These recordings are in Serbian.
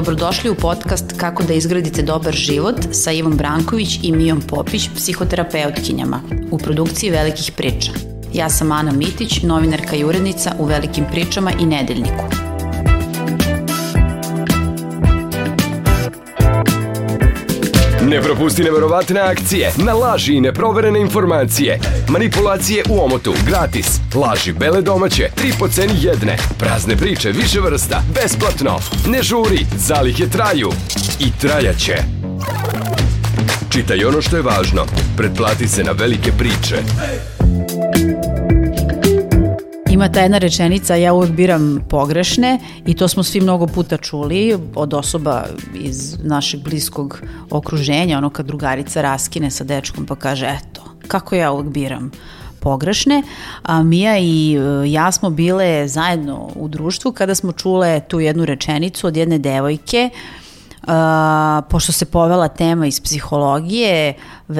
Dobrodošli u podcast Kako da izgradite dobar život sa Ivom Branković i Mijom Popić, psihoterapeutkinjama, u produkciji Velikih priča. Ja sam Ana Mitić, novinarka i urednica u Velikim pričama i Nedeljniku. Ne propusti neverovatne akcije, na laži i neproverene informacije. Manipulacije u omotu, gratis. Laži bele domaće, tri po ceni jedne. Prazne priče više vrsta, besplatno. Ne žuri, zalihe traju. I trajaće. Čitaj ono što je važno. Pretplati se na velike priče. Ima ta jedna rečenica, ja uvek biram pogrešne i to smo svi mnogo puta čuli od osoba iz našeg bliskog okruženja, ono kad drugarica raskine sa dečkom pa kaže, eto, kako ja uvek biram pogrešne, a Mija i e, ja smo bile zajedno u društvu kada smo čule tu jednu rečenicu od jedne devojke uh, Uh, pošto se povela tema iz psihologije, uh,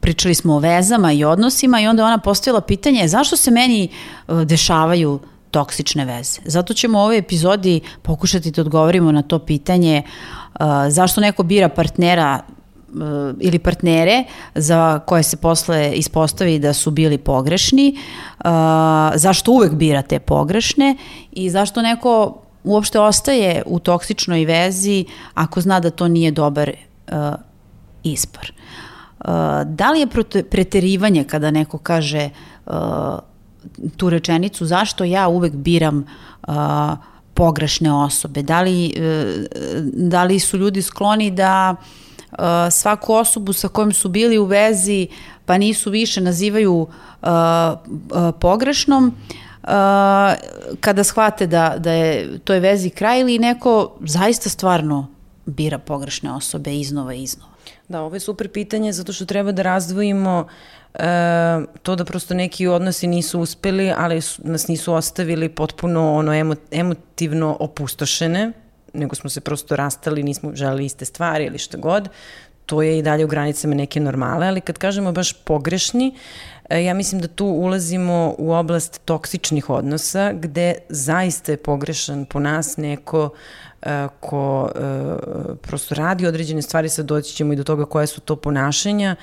pričali smo o vezama i odnosima i onda ona postavila pitanje zašto se meni uh, dešavaju toksične veze. Zato ćemo u ovoj epizodi pokušati da odgovorimo na to pitanje uh, zašto neko bira partnera uh, ili partnere za koje se posle ispostavi da su bili pogrešni, uh, zašto uvek bira te pogrešne i zašto neko uopšte ostaje u toksičnoj vezi ako zna da to nije dobar uh, izbor. Uh, da li je preterivanje kada neko kaže uh, tu rečenicu zašto ja uvek biram uh, pogrešne osobe? Da li, uh, da li su ljudi skloni da uh, svaku osobu sa kojom su bili u vezi pa nisu više nazivaju uh, pogrešnom uh, kada shvate da, da je to je vezi kraj ili neko zaista stvarno bira pogrešne osobe iznova i iznova? Da, ovo je super pitanje zato što treba da razdvojimo e, to da prosto neki odnosi nisu uspeli, ali su, nas nisu ostavili potpuno ono emo, emotivno opustošene, nego smo se prosto rastali, nismo želeli iste stvari ili šta god. To je i dalje u granicama neke normale, ali kad kažemo baš pogrešni, ja mislim da tu ulazimo u oblast toksičnih odnosa, gde zaista je pogrešan po nas neko e, ko e, prosto radi određene stvari, sad doći ćemo i do toga koje su to ponašanja,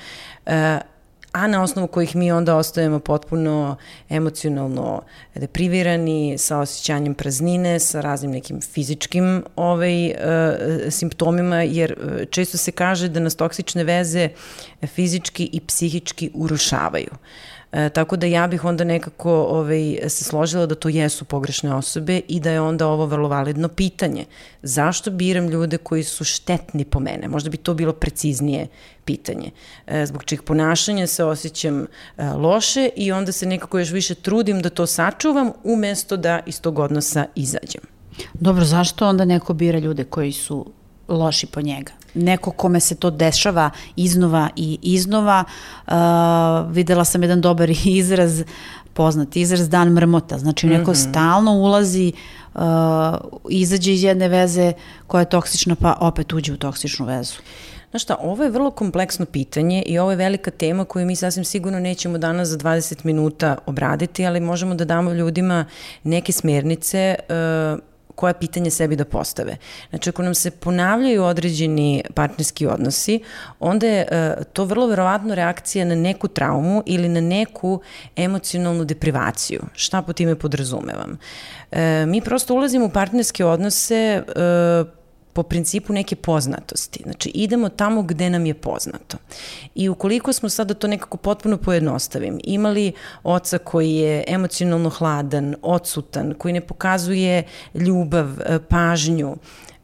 a na osnovu kojih mi onda ostajemo potpuno emocionalno deprivirani, sa osjećanjem praznine, sa raznim nekim fizičkim ovaj, e, simptomima, jer e, često se kaže da nas toksične veze fizički i psihički urušavaju. Tako da ja bih onda nekako ovaj, se složila da to jesu pogrešne osobe i da je onda ovo vrlo validno pitanje. Zašto biram ljude koji su štetni po mene? Možda bi to bilo preciznije pitanje. E, zbog čih ponašanja se osjećam e, loše i onda se nekako još više trudim da to sačuvam umesto da iz tog odnosa izađem. Dobro, zašto onda neko bira ljude koji su loši po njega? Neko kome se to dešava iznova i iznova. Uh, videla sam jedan dobar izraz, poznat izraz dan mrmota. Znači neko mm -hmm. stalno ulazi, uh, izađe iz jedne veze koja je toksična pa opet uđe u toksičnu vezu. Znaš šta, ovo je vrlo kompleksno pitanje i ovo je velika tema koju mi sasvim sigurno nećemo danas za 20 minuta obraditi, ali možemo da damo ljudima neke smernice uh, koja pitanje sebi da postave. Znači, ako nam se ponavljaju određeni partnerski odnosi, onda je uh, to vrlo verovatno reakcija na neku traumu ili na neku emocionalnu deprivaciju. Šta po time podrazumevam? Uh, mi prosto ulazimo u partnerske odnose uh, po principu neke poznatosti. Znači, idemo tamo gde nam je poznato. I ukoliko smo sada to nekako potpuno pojednostavim, imali oca koji je emocionalno hladan, odsutan, koji ne pokazuje ljubav, e, pažnju,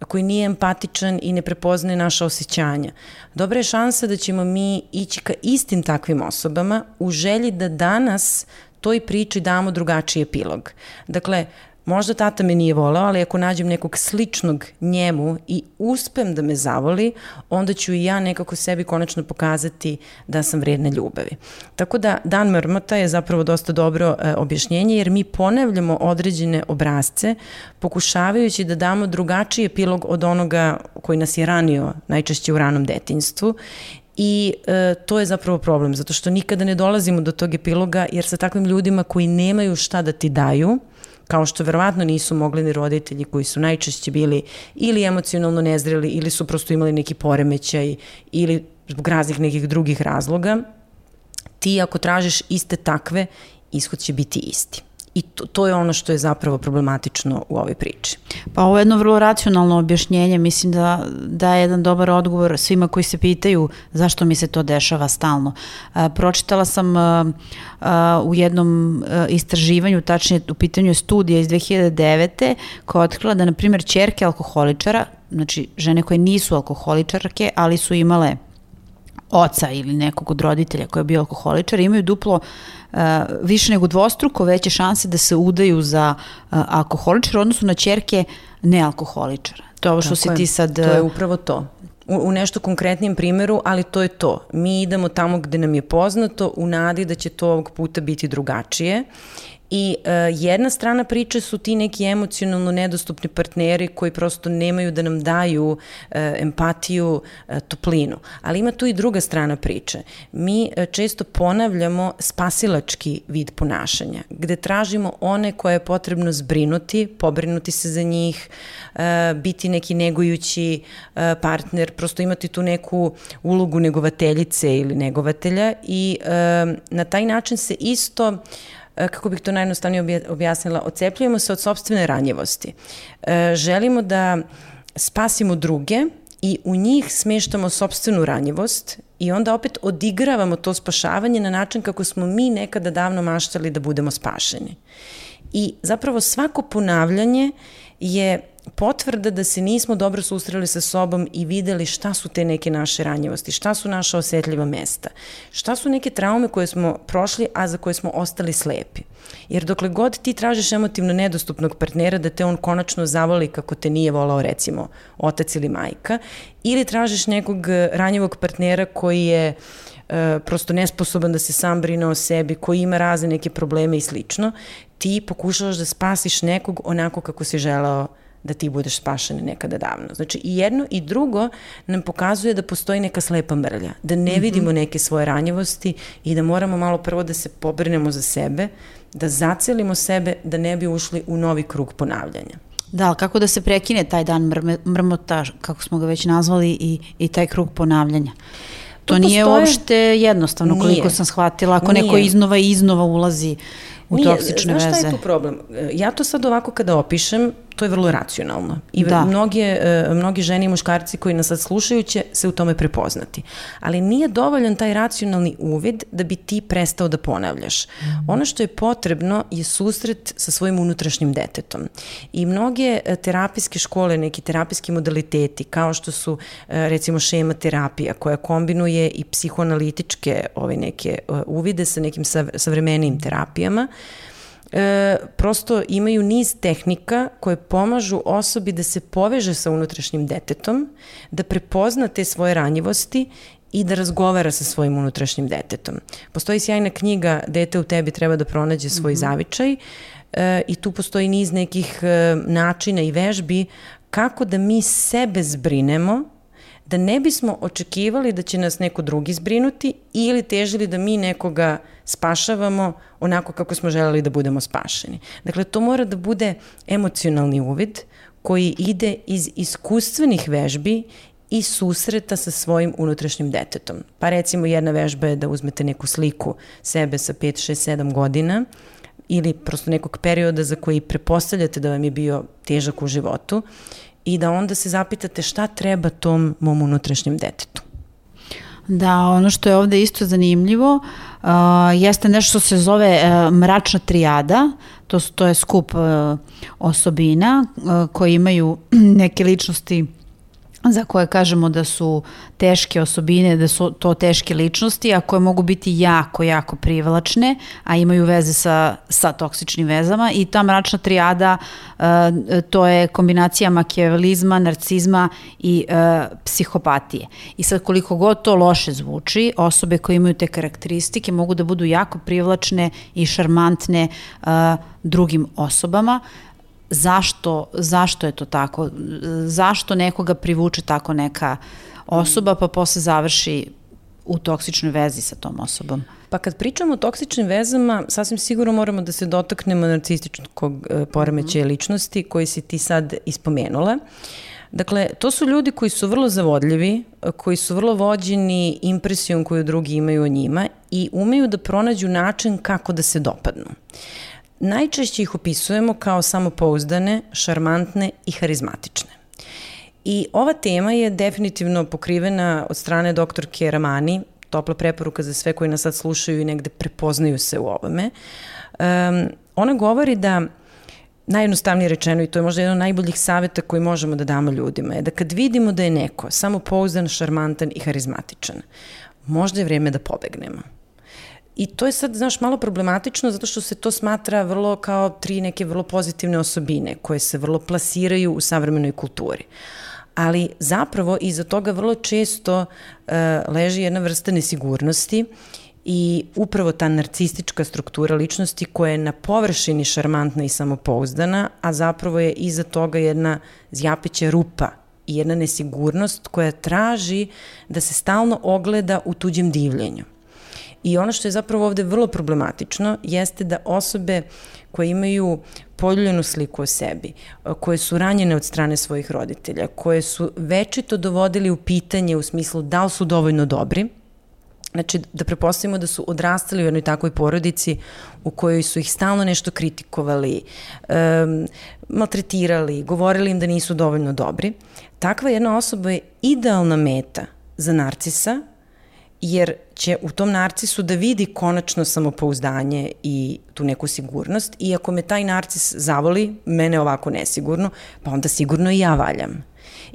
koji nije empatičan i ne prepoznaje naša osjećanja. Dobra je šansa da ćemo mi ići ka istim takvim osobama u želji da danas toj priči damo drugačiji epilog. Dakle, možda tata me nije volao, ali ako nađem nekog sličnog njemu i uspem da me zavoli, onda ću i ja nekako sebi konačno pokazati da sam vredna ljubavi. Tako da Dan mrmota je zapravo dosta dobro e, objašnjenje, jer mi ponavljamo određene obrazce, pokušavajući da damo drugačiji epilog od onoga koji nas je ranio najčešće u ranom detinstvu I e, to je zapravo problem, zato što nikada ne dolazimo do tog epiloga, jer sa takvim ljudima koji nemaju šta da ti daju, kao što verovatno nisu mogli ni roditelji koji su najčešće bili ili emocionalno nezreli ili su prosto imali neki poremećaj ili zbog raznih nekih drugih razloga, ti ako tražiš iste takve, ishod će biti isti. I to, to je ono što je zapravo problematično u ovoj priči. Pa ovo je jedno vrlo racionalno objašnjenje, mislim da da je jedan dobar odgovor svima koji se pitaju zašto mi se to dešava stalno. A, pročitala sam a, a, u jednom a, istraživanju, tačnije u pitanju studija iz 2009. koja otkrila da, na primjer, čerke alkoholičara, znači žene koje nisu alkoholičarke, ali su imale oca ili nekog od roditelja koji je bio alkoholičar, imaju duplo uh, više nego dvostruko veće šanse da se udaju za uh, alkoholičar odnosno na čerke nealkoholičara. To je ovo što Tako si ti sad... To je upravo to. U, u nešto konkretnijem primeru, ali to je to. Mi idemo tamo gde nam je poznato u nadi da će to ovog puta biti drugačije I uh, jedna strana priče su ti neki emocionalno nedostupni partneri koji prosto nemaju da nam daju uh, empatiju, uh, toplinu. Ali ima tu i druga strana priče. Mi uh, često ponavljamo spasilački vid ponašanja, gde tražimo one koje je potrebno zbrinuti, pobrinuti se za njih, uh, biti neki negujući uh, partner, prosto imati tu neku ulogu negovateljice ili negovatelja i uh, na taj način se isto uh, kako bih to najjednostavnije objasnila, ocepljujemo se od sobstvene ranjivosti. E, želimo da spasimo druge i u njih smeštamo sobstvenu ranjivost i onda opet odigravamo to spašavanje na način kako smo mi nekada davno maštali da budemo spašeni. I zapravo svako ponavljanje je potvrda da se nismo dobro susreli sa sobom i videli šta su te neke naše ranjivosti, šta su naša osetljiva mesta, šta su neke traume koje smo prošli, a za koje smo ostali slepi. Jer dokle god ti tražiš emotivno nedostupnog partnera da te on konačno zavoli kako te nije volao recimo otac ili majka, ili tražiš nekog ranjivog partnera koji je e, prosto nesposoban da se sam brine o sebi, koji ima razne neke probleme i slično, ti pokušavaš da spasiš nekog onako kako si želao da ti budeš spašen nekada davno. Znači i jedno i drugo nam pokazuje da postoji neka slepa mrlja, da ne mm -hmm. vidimo neke svoje ranjivosti i da moramo malo prvo da se pobrinemo za sebe, da zacelimo sebe, da ne bi ušli u novi krug ponavljanja. Da, ali kako da se prekine taj dan mrme, mrmota, kako smo ga već nazvali, i, i taj krug ponavljanja? To, to nije postoje... uopšte jednostavno, nije. koliko sam shvatila, ako nije. neko iznova i iznova ulazi u Nije, toksične veze. Znaš šta je tu problem? Ja to sad ovako kada opišem, to je vrlo racionalno. I da. mnoge, e, mnogi žene i muškarci koji nas sad slušaju će se u tome prepoznati. Ali nije dovoljan taj racionalni uvid da bi ti prestao da ponavljaš. Mm. Ono što je potrebno je susret sa svojim unutrašnjim detetom. I mnoge e, terapijske škole, neki terapijski modaliteti, kao što su e, recimo šema terapija koja kombinuje i psihoanalitičke ove neke uvide sa nekim savremenim terapijama, e, prosto imaju niz tehnika koje pomažu osobi da se poveže sa unutrašnjim detetom, da prepozna te svoje ranjivosti i da razgovara sa svojim unutrašnjim detetom. Postoji sjajna knjiga Dete u tebi treba da pronađe svoj mm -hmm. zavičaj e, i tu postoji niz nekih e, načina i vežbi kako da mi sebe zbrinemo da ne bismo očekivali da će nas neko drugi zbrinuti ili težili da mi nekoga spašavamo onako kako smo želeli da budemo spašeni. Dakle, to mora da bude emocionalni uvid koji ide iz iskustvenih vežbi i susreta sa svojim unutrašnjim detetom. Pa recimo jedna vežba je da uzmete neku sliku sebe sa 5, 6, 7 godina ili prosto nekog perioda za koji prepostavljate da vam je bio težak u životu i da onda se zapitate šta treba tom mom unutrašnjem detetu. Da, ono što je ovde isto zanimljivo uh, jeste nešto što se zove uh, mračna trijada, to, to je skup uh, osobina uh, koji imaju neke ličnosti za koje kažemo da su teške osobine, da su to teške ličnosti, a koje mogu biti jako, jako privlačne, a imaju veze sa, sa toksičnim vezama i ta mračna trijada uh, to je kombinacija makijavelizma, narcizma i uh, psihopatije. I sad koliko god to loše zvuči, osobe koje imaju te karakteristike mogu da budu jako privlačne i šarmantne uh, drugim osobama, zašto, zašto je to tako, zašto nekoga privuče tako neka osoba pa posle završi u toksičnoj vezi sa tom osobom. Pa kad pričamo o toksičnim vezama, sasvim sigurno moramo da se dotaknemo narcističkog e, poremećaja mm -hmm. ličnosti koji si ti sad ispomenula. Dakle, to su ljudi koji su vrlo zavodljivi, koji su vrlo vođeni impresijom koju drugi imaju o njima i umeju da pronađu način kako da se dopadnu. Najčešće ih opisujemo kao samopouzdane, šarmantne i harizmatične. I ova tema je definitivno pokrivena od strane doktorke Ramani, topla preporuka za sve koji nas sad slušaju i negde prepoznaju se u ovome. Um, ona govori da najjednostavnije rečeno i to je možda jedan od najboljih saveta koji možemo da damo ljudima je da kad vidimo da je neko samopouzdan, šarmantan i harizmatičan, možda je vreme da pobegnemo. I to je sad, znaš, malo problematično zato što se to smatra vrlo kao tri neke vrlo pozitivne osobine koje se vrlo plasiraju u savremenoj kulturi ali zapravo iza toga vrlo često uh, leži jedna vrsta nesigurnosti i upravo ta narcistička struktura ličnosti koja je na površini šarmantna i samopouzdana, a zapravo je iza toga jedna zjapeća rupa i jedna nesigurnost koja traži da se stalno ogleda u tuđem divljenju. I ono što je zapravo ovde vrlo problematično jeste da osobe koje imaju poljuljenu sliku o sebi, koje su ranjene od strane svojih roditelja, koje su večito dovodili u pitanje u smislu da li su dovoljno dobri, Znači, da prepostavimo da su odrastali u jednoj takvoj porodici u kojoj su ih stalno nešto kritikovali, um, maltretirali, govorili im da nisu dovoljno dobri. Takva jedna osoba je idealna meta za narcisa jer će u tom narcisu da vidi konačno samopouzdanje i tu neku sigurnost i ako me taj narcis zavoli, mene ovako nesigurno, pa onda sigurno i ja valjam.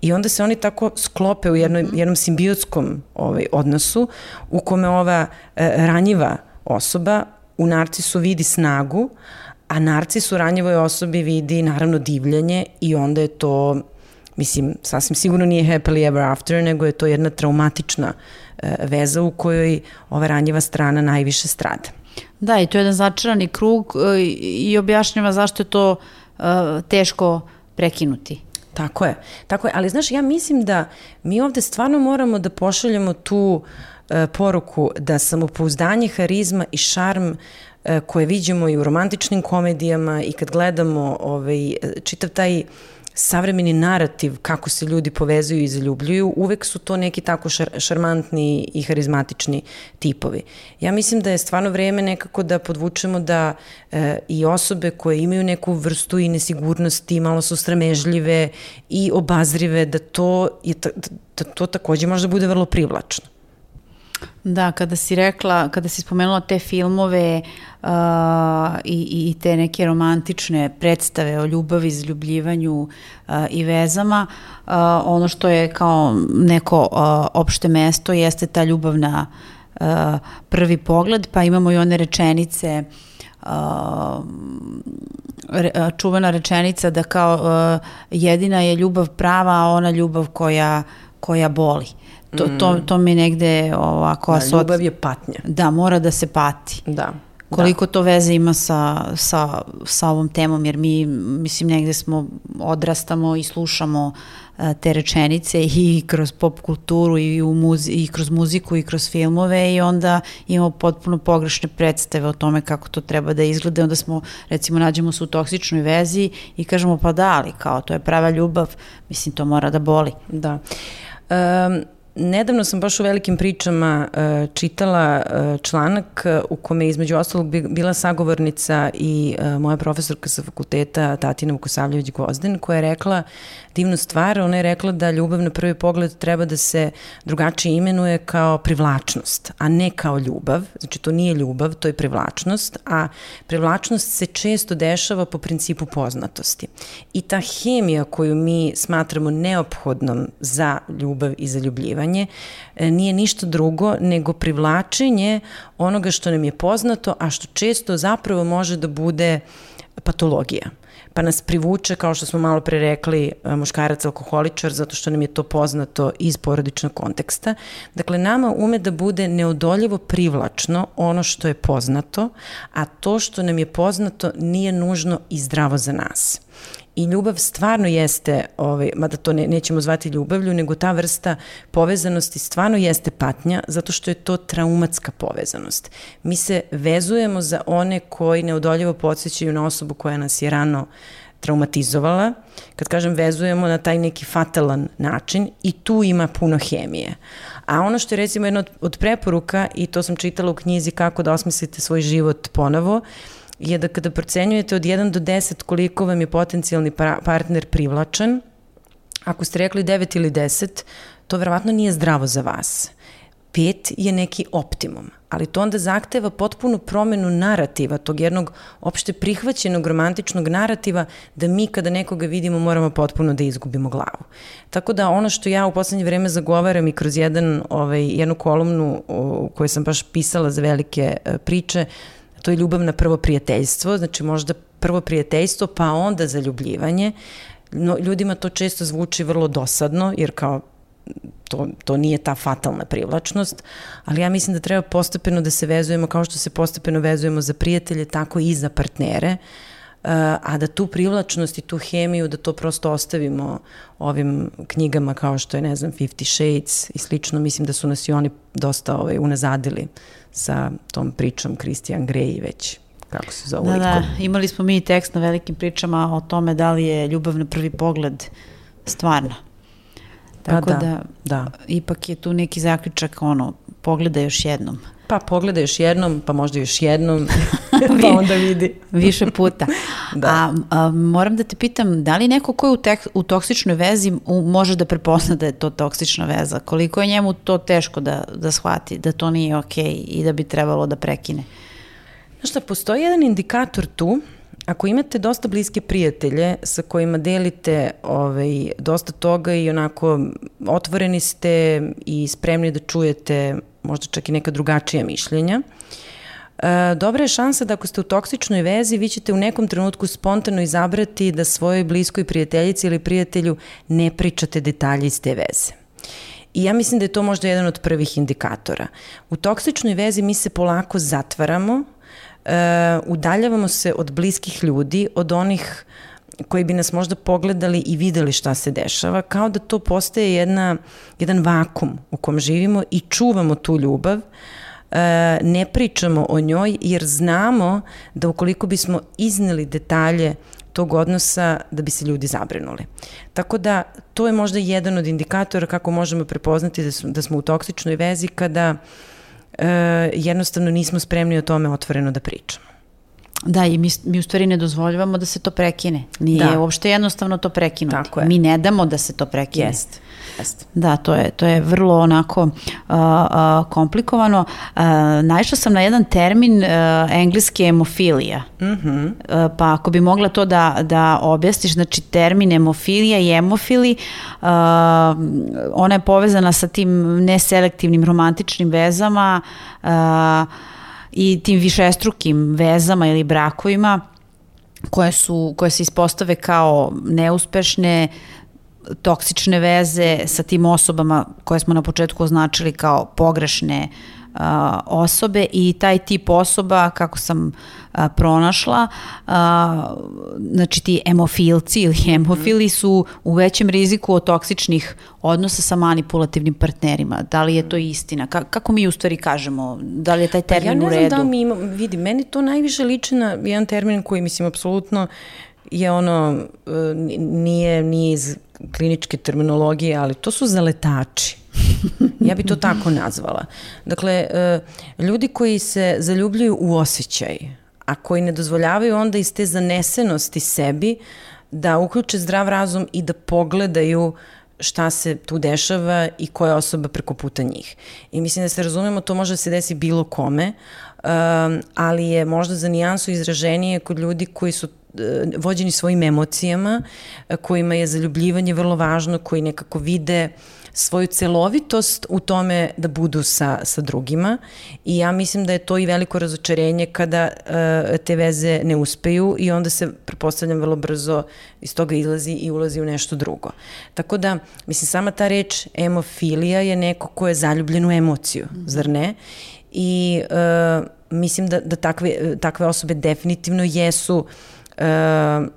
I onda se oni tako sklope u jednom, mhm. jednom simbiotskom ovaj, odnosu u kome ova e, ranjiva osoba u narcisu vidi snagu, a narcis u ranjivoj osobi vidi naravno divljanje i onda je to, mislim, sasvim sigurno nije happily ever after, nego je to jedna traumatična E, veza u kojoj ova ranjiva strana najviše strada. Da, i to je jedan začarani krug e, i objašnjava zašto je to e, teško prekinuti. Tako je, tako je, ali znaš, ja mislim da mi ovde stvarno moramo da pošaljemo tu e, poruku da samopouzdanje, harizma i šarm e, koje vidimo i u romantičnim komedijama i kad gledamo ovaj, čitav taj savremeni narativ kako se ljudi povezuju i zaljubljuju, uvek su to neki tako šar, šarmantni i harizmatični tipovi. Ja mislim da je stvarno vreme nekako da podvučemo da e, i osobe koje imaju neku vrstu i nesigurnosti, malo su sramežljive i obazrive, da to, je, da to takođe možda bude vrlo privlačno. Da, kada si rekla, kada si spomenula te filmove uh, i, i te neke romantične predstave o ljubavi, izljubljivanju uh, i vezama, uh, ono što je kao neko uh, opšte mesto jeste ta ljubav na uh, prvi pogled, pa imamo i one rečenice uh, re, čuvena rečenica da kao uh, jedina je ljubav prava, a ona ljubav koja, koja boli. Uh, To, to, mm. to mi negde ovako... Da, asot... ljubav je patnja. Da, mora da se pati. Da. Koliko da. to veze ima sa, sa, sa ovom temom, jer mi, mislim, negde smo, odrastamo i slušamo uh, te rečenice i kroz pop kulturu i, u muzi, i kroz muziku i kroz filmove i onda imamo potpuno pogrešne predstave o tome kako to treba da izgleda. Onda smo, recimo, nađemo se u toksičnoj vezi i kažemo pa da, ali kao to je prava ljubav, mislim, to mora da boli. Da. Um, Nedavno sam baš u velikim pričama uh, čitala uh, članak uh, u kome između ostalog bila sagovornica i uh, moja profesorka sa fakulteta Tatina Vukosavljević-Gvozden koja je rekla divnu stvar, ona je rekla da ljubav na prvi pogled treba da se drugačije imenuje kao privlačnost, a ne kao ljubav. Znači to nije ljubav, to je privlačnost, a privlačnost se često dešava po principu poznatosti. I ta hemija koju mi smatramo neophodnom za ljubav i za ljubljivanje e, nije ništa drugo nego privlačenje onoga što nam je poznato, a što često zapravo može da bude patologija pa nas privuče, kao što smo malo pre rekli, e, muškarac alkoholičar, zato što nam je to poznato iz porodičnog konteksta. Dakle, nama ume da bude neodoljivo privlačno ono što je poznato, a to što nam je poznato nije nužno i zdravo za nas. I ljubav stvarno jeste, ovaj, mada to ne, nećemo zvati ljubavlju, nego ta vrsta povezanosti stvarno jeste patnja, zato što je to traumatska povezanost. Mi se vezujemo za one koji neodoljivo podsjećaju na osobu koja nas je rano traumatizovala, kad kažem vezujemo na taj neki fatalan način i tu ima puno hemije. A ono što je recimo jedna od, od preporuka, i to sam čitala u knjizi kako da osmislite svoj život ponovo, je da kada procenjujete od 1 do 10 koliko vam je potencijalni partner privlačan, ako ste rekli 9 ili 10, to verovatno nije zdravo za vas. 5 je neki optimum ali to onda zahteva potpunu promenu narativa, tog jednog opšte prihvaćenog romantičnog narativa, da mi kada nekoga vidimo moramo potpuno da izgubimo glavu. Tako da ono što ja u poslednje vreme zagovaram i kroz jedan, ovaj, jednu kolumnu u kojoj sam baš pisala za velike e, priče, to je ljubav na prvo prijateljstvo, znači možda prvo prijateljstvo pa onda zaljubljivanje. No, ljudima to često zvuči vrlo dosadno, jer kao to, to nije ta fatalna privlačnost, ali ja mislim da treba postepeno da se vezujemo kao što se postepeno vezujemo za prijatelje, tako i za partnere, uh, a da tu privlačnost i tu hemiju, da to prosto ostavimo ovim knjigama kao što je, ne znam, Fifty Shades i slično, mislim da su nas i oni dosta ovaj, unazadili sa tom pričom Christian Grey već kako se zove. Da, da, imali smo mi tekst na velikim pričama o tome da li je ljubav na prvi pogled stvarna. Pa Tako da, da, da, ipak je tu neki zaključak, ono, pogleda još jednom. Pa pogleda još jednom, pa možda još jednom, pa onda vidi. Više puta. da. A, a, moram da te pitam, da li neko ko je u, tek, u toksičnoj vezi u, može da prepozna da je to toksična veza? Koliko je njemu to teško da, da shvati, da to nije okej okay i da bi trebalo da prekine? Znaš šta, postoji jedan indikator tu Ako imate dosta bliske prijatelje sa kojima delite ovaj, dosta toga i onako otvoreni ste i spremni da čujete možda čak i neka drugačija mišljenja, E, dobra je šansa da ako ste u toksičnoj vezi, vi ćete u nekom trenutku spontano izabrati da svojoj bliskoj prijateljici ili prijatelju ne pričate detalje iz te veze. I ja mislim da je to možda jedan od prvih indikatora. U toksičnoj vezi mi se polako zatvaramo, uh, udaljavamo se od bliskih ljudi, od onih koji bi nas možda pogledali i videli šta se dešava, kao da to postaje jedna, jedan vakum u kom živimo i čuvamo tu ljubav, uh, ne pričamo o njoj jer znamo da ukoliko bismo izneli detalje tog odnosa da bi se ljudi zabrinuli. Tako da to je možda jedan od indikatora kako možemo prepoznati da, su, da smo u toksičnoj vezi kada e, jednostavno nismo spremni o tome otvoreno da pričamo. Da, i mi, mi u stvari ne dozvoljavamo da se to prekine. Nije da. uopšte jednostavno to prekinuti. Tako je. Mi ne damo da se to prekine. Jest. Jest. Da, to je, to je vrlo onako uh, uh, komplikovano. Uh, naišla sam na jedan termin uh, engleski emofilija. Mm -hmm. uh, pa ako bi mogla to da, da objasniš, znači termin emofilija i emofili, uh, ona je povezana sa tim neselektivnim romantičnim vezama, uh, i tim višestrukim vezama ili brakovima koje su koje se ispostave kao neuspešne toksične veze sa tim osobama koje smo na početku označili kao pogrešne a, osobe i taj tip osoba kako sam a, pronašla a, znači ti emofilci ili hemofili su u većem riziku od toksičnih odnosa sa manipulativnim partnerima. Da li je to istina? Ka kako mi u stvari kažemo? Da li je taj termin pa u redu? Ja ne znam da mi imamo, vidi, meni to najviše liči na jedan termin koji mislim apsolutno je ono, e, nije, nije iz kliničke terminologije, ali to su zaletači. Ja bi to tako nazvala. Dakle, e, ljudi koji se zaljubljuju u osjećaj, a koji ne dozvoljavaju onda iz te zanesenosti sebi da uključe zdrav razum i da pogledaju šta se tu dešava i koja je osoba preko puta njih. I mislim da se razumemo, to može da se desi bilo kome, ali je možda za nijansu izraženije kod ljudi koji su E, vođeni svojim emocijama, e, kojima je zaljubljivanje vrlo važno, koji nekako vide svoju celovitost u tome da budu sa, sa drugima i ja mislim da je to i veliko razočarenje kada uh, te veze ne uspeju i onda se, prepostavljam, vrlo brzo iz toga izlazi i ulazi u nešto drugo. Tako da, mislim, sama ta reč emofilija je neko ko je zaljubljen u emociju, mm zar ne? I uh, mislim da, da takve, takve osobe definitivno jesu uh, uh,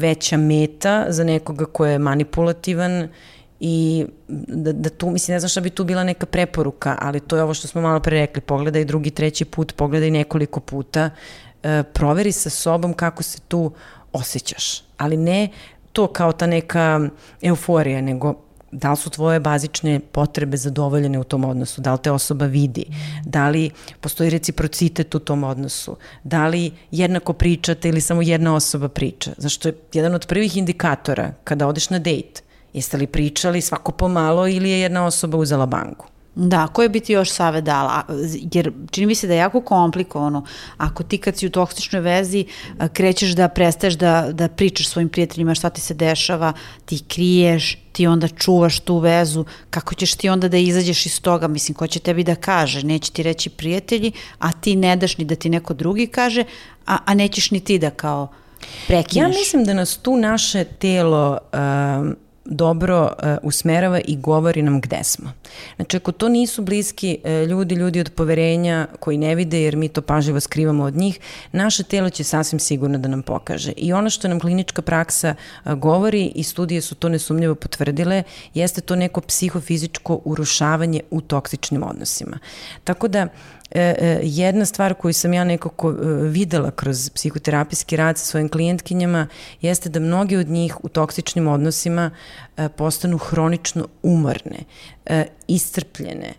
veća meta za nekoga ko je manipulativan i da, da tu, mislim, ne znam šta bi tu bila neka preporuka, ali to je ovo što smo malo pre rekli, pogledaj drugi, treći put, pogledaj nekoliko puta, e, proveri sa sobom kako se tu osjećaš, ali ne to kao ta neka euforija, nego da li su tvoje bazične potrebe zadovoljene u tom odnosu, da li te osoba vidi, da li postoji reciprocitet u tom odnosu, da li jednako pričate ili samo jedna osoba priča. Zašto je jedan od prvih indikatora kada odeš na dejt, jeste li pričali svako pomalo ili je jedna osoba uzela banku? Da, koje bi ti još savjet dala? Jer čini mi se da je jako komplikovano. Ako ti kad si u toksičnoj vezi krećeš da prestaješ da, da pričaš svojim prijateljima šta ti se dešava, ti kriješ, ti onda čuvaš tu vezu, kako ćeš ti onda da izađeš iz toga? Mislim, ko će tebi da kaže? Neće ti reći prijatelji, a ti ne daš ni da ti neko drugi kaže, a, a nećeš ni ti da kao prekineš. Ja mislim da nas tu naše telo... Um, dobro uh, usmerava i govori nam gde smo. Znači, ako to nisu bliski uh, ljudi, ljudi od poverenja koji ne vide, jer mi to pažljivo skrivamo od njih, naše telo će sasvim sigurno da nam pokaže. I ono što nam klinička praksa uh, govori, i studije su to nesumnjivo potvrdile, jeste to neko psihofizičko urušavanje u toksičnim odnosima. Tako da, E, e, jedna stvar koju sam ja nekako e, videla kroz psihoterapijski rad sa svojim klijentkinjama jeste da mnogi od njih u toksičnim odnosima postanu hronično umorne, iscrpljene.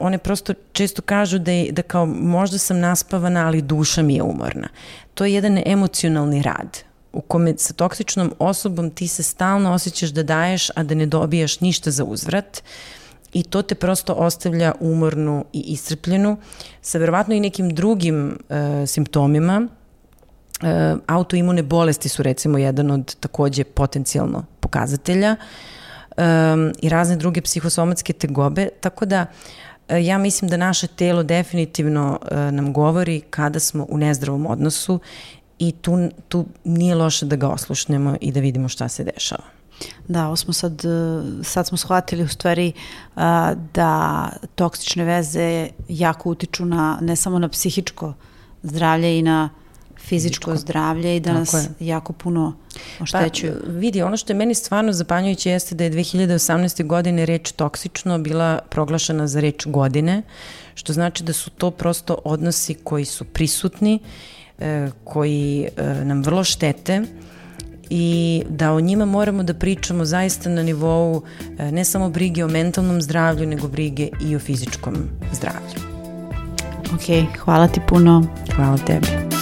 One prosto često kažu da, je, da kao možda sam naspavana, ali duša mi je umorna. To je jedan emocionalni rad u kome sa toksičnom osobom ti se stalno osjećaš da daješ, a da ne dobijaš ništa za uzvrat. Uh, i to te prosto ostavlja umornu i iscrpljenu sa verovatno i nekim drugim e, simptomima. E, autoimune bolesti su recimo jedan od takođe potencijalno pokazatelja e, i razne druge psihosomatske tegobe, tako da e, ja mislim da naše telo definitivno e, nam govori kada smo u nezdravom odnosu i tu, tu nije loše da ga oslušnemo i da vidimo šta se dešava. Da, ovo smo sad, sad smo shvatili u stvari da toksične veze jako utiču na, ne samo na psihičko zdravlje i na fizičko Fizičko. zdravlje i da nas jako puno oštećuju. Pa, vidi, ono što je meni stvarno zapanjujuće jeste da je 2018. godine reč toksično bila proglašena za reč godine, što znači da su to prosto odnosi koji su prisutni, e, koji e, nam vrlo štete, i da o njima moramo da pričamo zaista na nivou e, ne samo brige o mentalnom zdravlju, nego brige i o fizičkom zdravlju. Ok, hvala ti puno. Hvala tebi.